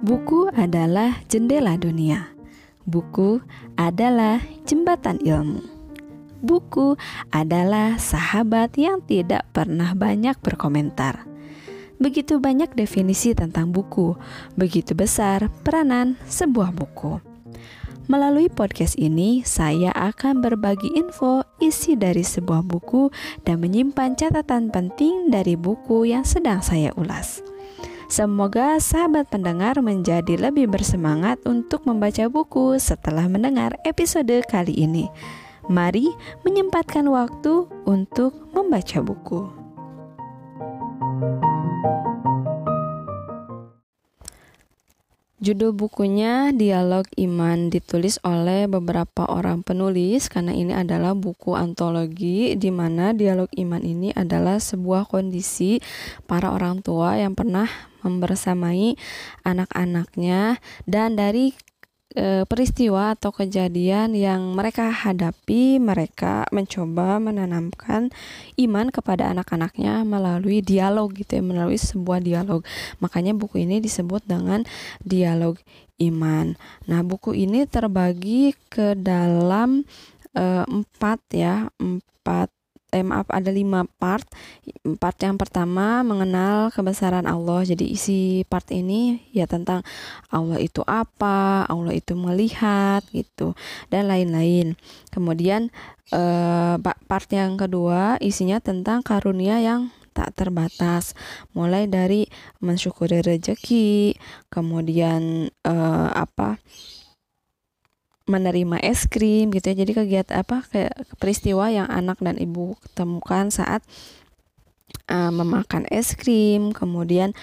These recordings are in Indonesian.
Buku adalah jendela dunia. Buku adalah jembatan ilmu. Buku adalah sahabat yang tidak pernah banyak berkomentar. Begitu banyak definisi tentang buku, begitu besar peranan sebuah buku. Melalui podcast ini, saya akan berbagi info isi dari sebuah buku dan menyimpan catatan penting dari buku yang sedang saya ulas. Semoga sahabat pendengar menjadi lebih bersemangat untuk membaca buku setelah mendengar episode kali ini. Mari menyempatkan waktu untuk membaca buku. Judul bukunya Dialog Iman ditulis oleh beberapa orang penulis karena ini adalah buku antologi di mana dialog iman ini adalah sebuah kondisi para orang tua yang pernah membersamai anak-anaknya dan dari e, peristiwa atau kejadian yang mereka hadapi, mereka mencoba menanamkan iman kepada anak-anaknya melalui dialog gitu ya, melalui sebuah dialog. Makanya buku ini disebut dengan dialog iman. Nah, buku ini terbagi ke dalam e, empat ya, empat eh maaf ada lima part. Part yang pertama mengenal kebesaran Allah. Jadi isi part ini ya tentang Allah itu apa, Allah itu melihat gitu dan lain-lain. Kemudian eh, part yang kedua isinya tentang karunia yang tak terbatas mulai dari mensyukuri rezeki kemudian eh, apa menerima es krim gitu ya. Jadi kegiatan apa kayak peristiwa yang anak dan ibu temukan saat uh, memakan es krim. Kemudian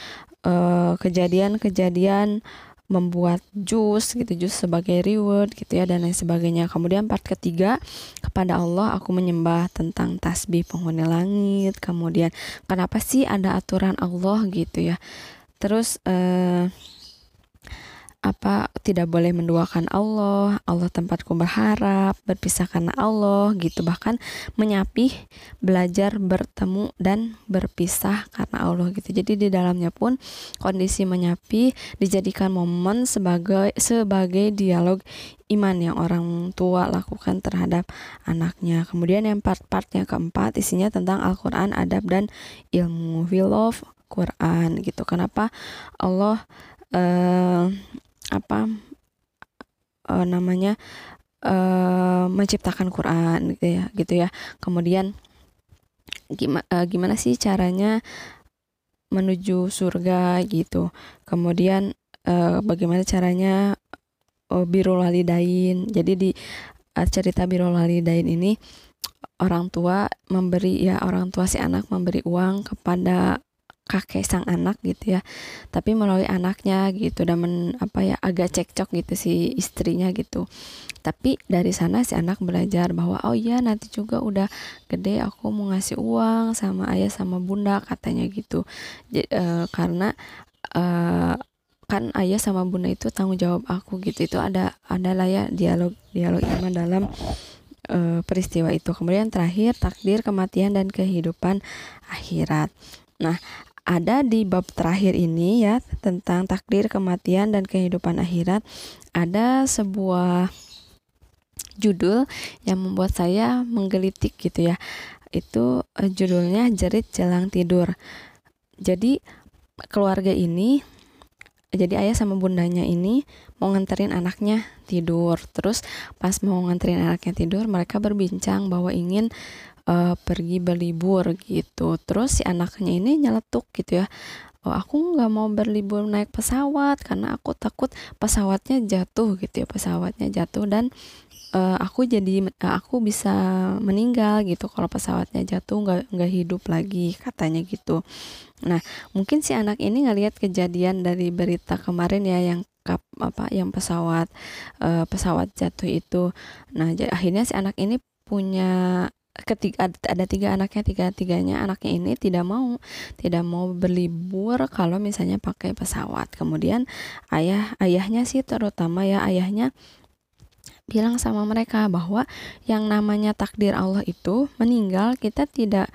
kejadian kejadian-kejadian membuat jus gitu jus sebagai reward gitu ya dan lain sebagainya. Kemudian part ketiga kepada Allah aku menyembah tentang tasbih penghuni langit. Kemudian kenapa sih ada aturan Allah gitu ya? Terus uh, apa tidak boleh menduakan Allah, Allah tempatku berharap, berpisah karena Allah gitu bahkan menyapih, belajar bertemu dan berpisah karena Allah gitu. Jadi di dalamnya pun kondisi menyapih dijadikan momen sebagai sebagai dialog iman yang orang tua lakukan terhadap anaknya. Kemudian yang part-part yang keempat isinya tentang Al-Qur'an, adab dan ilmu. We love Quran gitu. Kenapa Allah uh, apa uh, namanya uh, menciptakan Quran gitu ya gitu ya. Kemudian gimana uh, gimana sih caranya menuju surga gitu. Kemudian uh, bagaimana caranya uh, birul walidain. Jadi di uh, cerita birul walidain ini orang tua memberi ya orang tua si anak memberi uang kepada kakek sang anak gitu ya. Tapi melalui anaknya gitu dan men, apa ya agak cekcok gitu si istrinya gitu. Tapi dari sana si anak belajar bahwa oh iya nanti juga udah gede aku mau ngasih uang sama ayah sama bunda katanya gitu. J e, karena e, kan ayah sama bunda itu tanggung jawab aku gitu. Itu ada ada lah ya dialog dialog iman dalam e, peristiwa itu. Kemudian terakhir takdir kematian dan kehidupan akhirat. Nah, ada di bab terakhir ini ya tentang takdir kematian dan kehidupan akhirat. Ada sebuah judul yang membuat saya menggelitik gitu ya. Itu uh, judulnya jerit jelang tidur. Jadi keluarga ini jadi ayah sama bundanya ini mau nganterin anaknya tidur. Terus pas mau nganterin anaknya tidur mereka berbincang bahwa ingin uh, pergi berlibur gitu. Terus si anaknya ini nyeletuk gitu ya. Oh aku nggak mau berlibur naik pesawat karena aku takut pesawatnya jatuh gitu ya pesawatnya jatuh. Dan uh, aku jadi uh, aku bisa meninggal gitu kalau pesawatnya jatuh nggak nggak hidup lagi katanya gitu. Nah mungkin si anak ini ngelihat kejadian dari berita kemarin ya yang kap apa yang pesawat uh, pesawat jatuh itu. Nah akhirnya si anak ini punya ketiga ada tiga anaknya tiga tiganya anaknya ini tidak mau tidak mau berlibur kalau misalnya pakai pesawat. Kemudian ayah ayahnya sih terutama ya ayahnya bilang sama mereka bahwa yang namanya takdir Allah itu meninggal kita tidak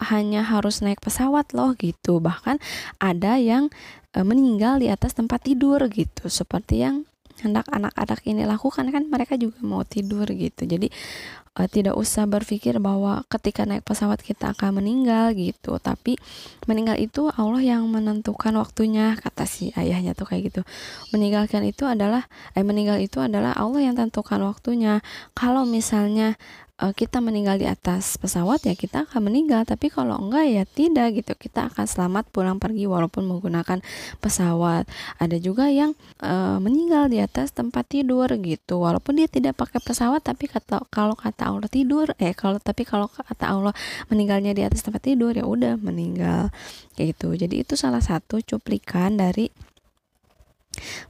hanya harus naik pesawat loh gitu. Bahkan ada yang e, meninggal di atas tempat tidur gitu. Seperti yang hendak anak-anak ini lakukan kan mereka juga mau tidur gitu. Jadi uh, tidak usah berpikir bahwa ketika naik pesawat kita akan meninggal gitu. Tapi meninggal itu Allah yang menentukan waktunya kata si ayahnya tuh kayak gitu. Meninggalkan itu adalah eh meninggal itu adalah Allah yang tentukan waktunya. Kalau misalnya uh, kita meninggal di atas pesawat ya kita akan meninggal. Tapi kalau enggak ya tidak gitu. Kita akan selamat pulang pergi walaupun menggunakan pesawat. Ada juga yang uh, meninggal di atas tempat tidur gitu. Walaupun dia tidak pakai pesawat tapi kata kalau kata Allah tidur. Eh kalau tapi kalau kata Allah meninggalnya di atas tempat tidur ya udah meninggal. Kayak gitu. Jadi itu salah satu cuplikan dari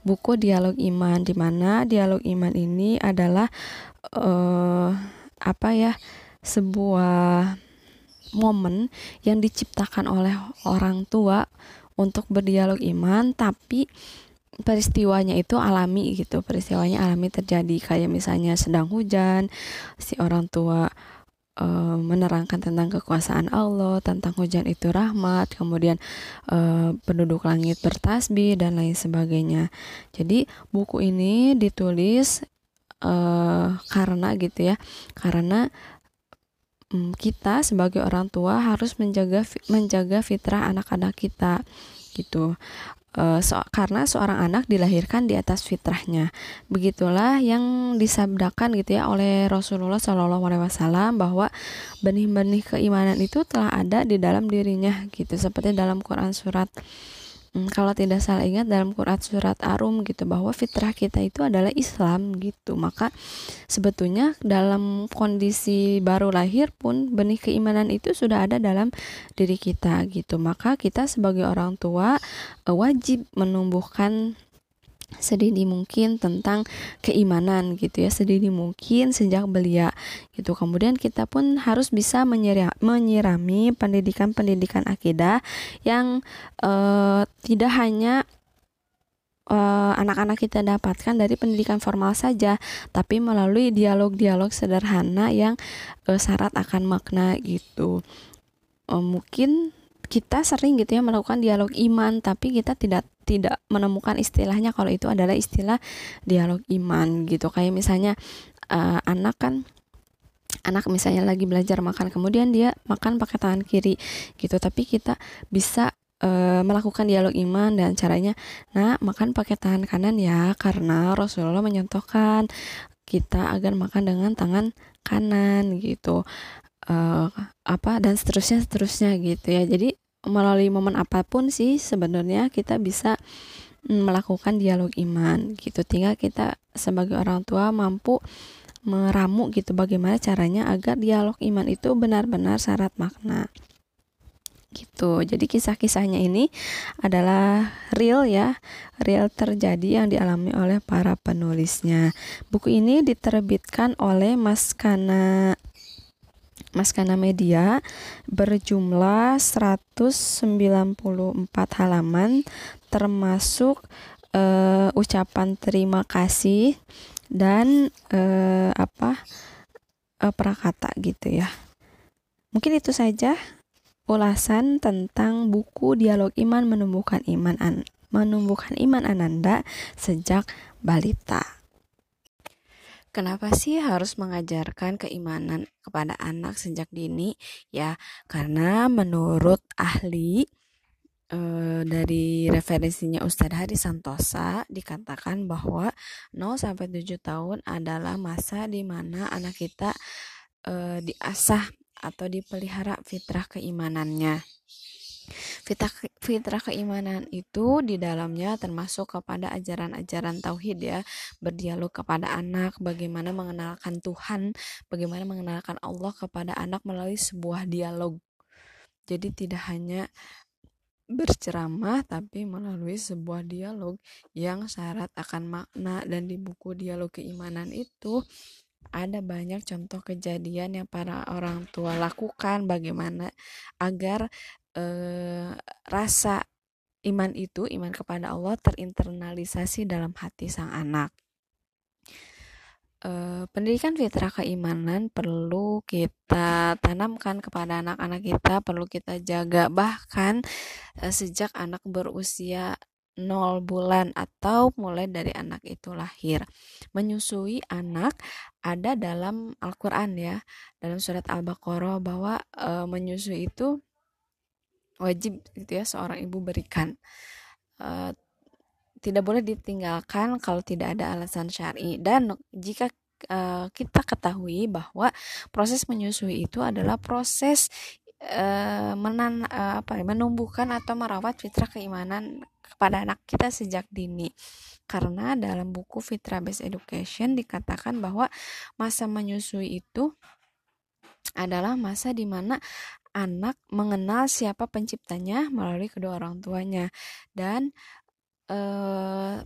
buku dialog iman di mana dialog iman ini adalah uh, apa ya sebuah momen yang diciptakan oleh orang tua untuk berdialog iman tapi peristiwanya itu alami gitu peristiwanya alami terjadi. Kayak misalnya sedang hujan si orang tua e, menerangkan tentang kekuasaan Allah tentang hujan itu rahmat kemudian e, penduduk langit bertasbih dan lain sebagainya. Jadi buku ini ditulis uh, karena gitu ya karena um, kita sebagai orang tua harus menjaga menjaga fitrah anak-anak kita gitu uh, so, karena seorang anak dilahirkan di atas fitrahnya. Begitulah yang disabdakan gitu ya oleh Rasulullah Shallallahu Alaihi Wasallam bahwa benih-benih keimanan itu telah ada di dalam dirinya gitu seperti dalam Quran surat hmm, kalau tidak salah ingat dalam Quran surat Arum gitu bahwa fitrah kita itu adalah Islam gitu. Maka sebetulnya dalam kondisi baru lahir pun benih keimanan itu sudah ada dalam diri kita gitu. Maka kita sebagai orang tua eh, wajib menumbuhkan sedini mungkin tentang keimanan gitu ya sedini mungkin sejak belia gitu kemudian kita pun harus bisa menyirami pendidikan-pendidikan akidah yang uh, tidak hanya eh, anak-anak uh, kita dapatkan dari pendidikan formal saja, tapi melalui dialog-dialog sederhana yang uh, syarat akan makna gitu. Uh, mungkin kita sering gitu ya melakukan dialog iman, tapi kita tidak tidak menemukan istilahnya kalau itu adalah istilah dialog iman gitu. Kayak misalnya uh, anak kan anak misalnya lagi belajar makan kemudian dia makan pakai tangan kiri gitu. Tapi kita bisa uh, melakukan dialog iman dan caranya nah makan pakai tangan kanan ya karena Rasulullah menyontohkan kita agar makan dengan tangan kanan gitu uh, apa dan seterusnya seterusnya gitu ya. Jadi melalui momen apa pun sih sebenarnya kita bisa mm, melakukan dialog iman gitu. Tinggal kita sebagai orang tua mampu meramu gitu bagaimana caranya agar dialog iman itu benar-benar syarat makna gitu. Jadi kisah-kisahnya ini adalah real ya real terjadi yang dialami oleh para penulisnya. Buku ini diterbitkan oleh Maskana Maskana Media berjumlah 194 halaman termasuk uh, ucapan terima kasih dan uh, apa uh, prakata gitu ya. Mungkin itu saja ulasan tentang buku Dialog Iman menumbuhkan iman an menumbuhkan iman Ananda sejak balita. Kenapa sih harus mengajarkan keimanan kepada anak sejak dini? Ya, karena menurut ahli e, dari referensinya Ustadz Hari Santosa dikatakan bahwa 0 sampai 7 tahun adalah masa di mana anak kita e, diasah atau dipelihara fitrah keimanannya. Fitrah, fitrah keimanan itu di dalamnya termasuk kepada ajaran-ajaran tauhid ya, berdialog kepada anak, bagaimana mengenalkan Tuhan, bagaimana mengenalkan Allah kepada anak melalui sebuah dialog. Jadi tidak hanya berceramah tapi melalui sebuah dialog yang syarat akan makna dan di buku dialog keimanan itu ada banyak contoh kejadian yang para orang tua lakukan bagaimana agar eh, rasa iman itu iman kepada Allah terinternalisasi dalam hati sang anak eh, pendidikan fitrah keimanan perlu kita tanamkan kepada anak-anak kita perlu kita jaga bahkan eh, sejak anak berusia nol bulan atau mulai dari anak itu lahir. Menyusui anak ada dalam Al-Qur'an ya, dalam surat Al-Baqarah bahwa e, menyusui itu wajib gitu ya seorang ibu berikan. E, tidak boleh ditinggalkan kalau tidak ada alasan syar'i dan jika e, kita ketahui bahwa proses menyusui itu adalah proses menan apa ya, menumbuhkan atau merawat fitrah keimanan kepada anak kita sejak dini. Karena dalam buku Fitra Based Education dikatakan bahwa masa menyusui itu adalah masa di mana anak mengenal siapa penciptanya melalui kedua orang tuanya. Dan e,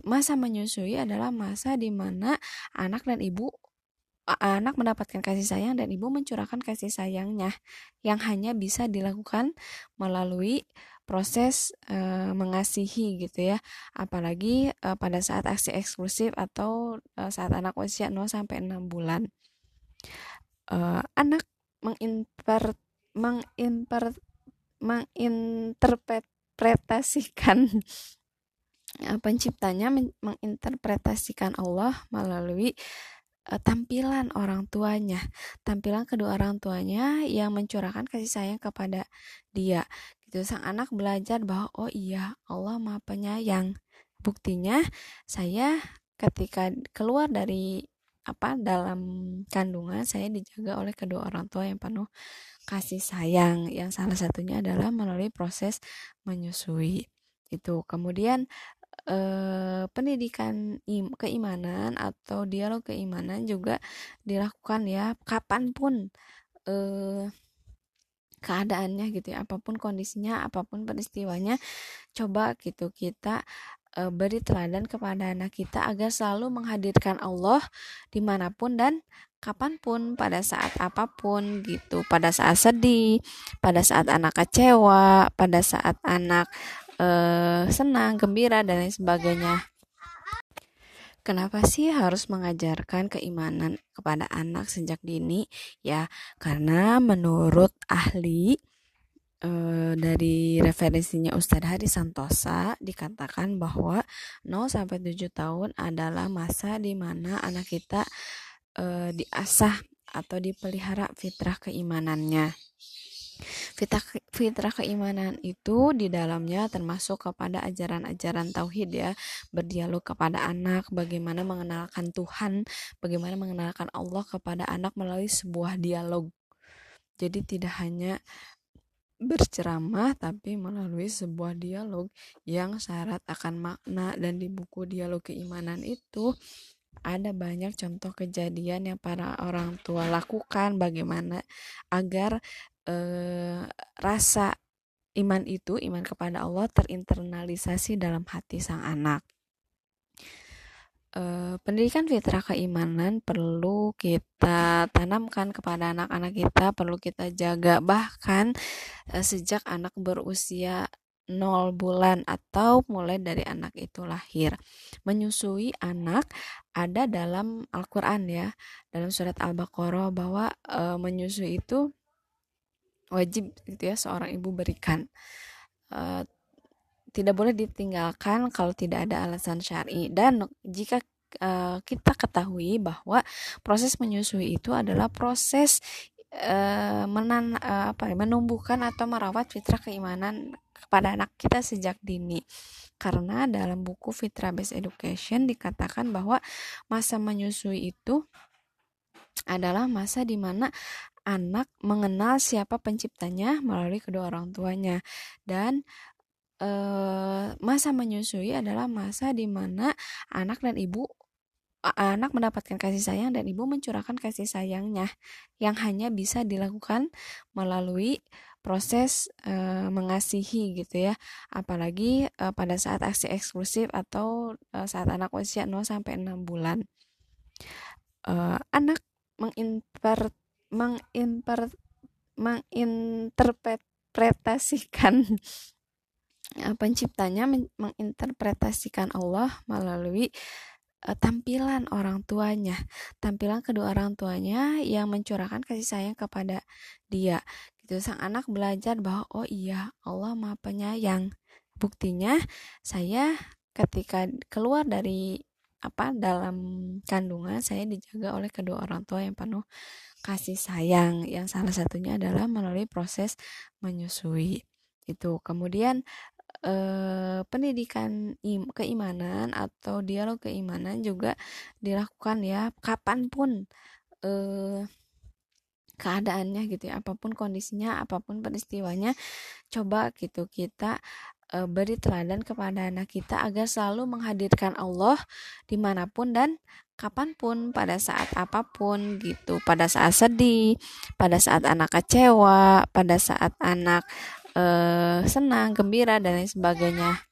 masa menyusui adalah masa di mana anak dan ibu anak mendapatkan kasih sayang dan ibu mencurahkan kasih sayangnya yang hanya bisa dilakukan melalui proses e, mengasihi gitu ya. Apalagi e, pada saat aksi eksklusif atau e, saat anak usia 0 sampai 6 bulan. E, anak menginter menginter menginterpretasikan penciptanya menginterpretasikan Allah melalui tampilan orang tuanya, tampilan kedua orang tuanya yang mencurahkan kasih sayang kepada dia. Gitu. Sang anak belajar bahwa oh iya Allah maha penyayang. Buktinya saya ketika keluar dari apa dalam kandungan saya dijaga oleh kedua orang tua yang penuh kasih sayang yang salah satunya adalah melalui proses menyusui. Itu. Kemudian eh, pendidikan im, keimanan atau dialog keimanan juga dilakukan ya kapan pun eh, keadaannya gitu ya. Apa pun kondisinya apa pun peristiwanya coba gitu kita e, beri teladan kepada anak kita agar selalu menghadirkan Allah di mana pun dan kapan pun pada saat apa pun gitu pada saat sedih pada saat anak kecewa pada saat anak e, senang gembira dan lain sebagainya Kenapa sih harus mengajarkan keimanan kepada anak sejak dini? Ya, karena menurut ahli e, dari referensinya Ustadz Hari Santosa dikatakan bahwa 0 sampai 7 tahun adalah masa di mana anak kita e, diasah atau dipelihara fitrah keimanannya. Fitrah, fitrah keimanan itu di dalamnya termasuk kepada ajaran-ajaran tauhid ya, berdialog kepada anak, bagaimana mengenalkan Tuhan, bagaimana mengenalkan Allah kepada anak melalui sebuah dialog. Jadi tidak hanya berceramah tapi melalui sebuah dialog yang syarat akan makna dan di buku dialog keimanan itu ada banyak contoh kejadian yang para orang tua lakukan bagaimana agar eh, rasa iman itu iman kepada Allah terinternalisasi dalam hati sang anak. Eh, pendidikan fitrah keimanan perlu kita tanamkan kepada anak-anak kita perlu kita jaga. Bahkan eh, sejak anak berusia 0 bulan atau mulai dari anak itu lahir. Menyusui anak ada dalam Al-Qur'an ya, dalam surat Al-Baqarah bahwa e, menyusui itu wajib gitu ya seorang ibu berikan uh, tidak boleh ditinggalkan kalau tidak ada alasan syar'i dan jika uh, kita ketahui bahwa proses menyusui itu adalah proses menan apa ya menumbuhkan atau merawat fitrah keimanan kepada anak kita sejak dini. Karena dalam buku Fitra Based Education dikatakan bahwa masa menyusui itu adalah masa di mana anak mengenal siapa penciptanya melalui kedua orang tuanya. Dan e, masa menyusui adalah masa di mana anak dan ibu anak mendapatkan kasih sayang dan ibu mencurahkan kasih sayangnya yang hanya bisa dilakukan melalui proses e, mengasihi gitu ya. Apalagi e, pada saat aksi eksklusif atau e, saat anak usia 0 sampai 6 bulan. E, anak menginter menginter menginterpretasikan penciptanya menginterpretasikan Allah melalui uh, tampilan orang tuanya, tampilan kedua orang tuanya yang mencurahkan kasih sayang kepada dia. Gitu sang anak belajar bahwa oh iya Allah Maha Penyayang. Buktinya saya ketika keluar dari apa dalam kandungan saya dijaga oleh kedua orang tua yang penuh kasih sayang yang salah satunya adalah melalui proses menyusui itu kemudian eh, pendidikan im, keimanan atau dialog keimanan juga dilakukan ya kapan pun eh, keadaannya gitu ya apa pun kondisinya apa pun peristiwanya coba gitu kita e, beri teladan kepada anak kita agar selalu menghadirkan Allah di mana pun dan kapan pun pada saat apa pun gitu. Pada saat sedih pada saat anak kecewa pada saat anak e, senang gembira dan lain sebagainya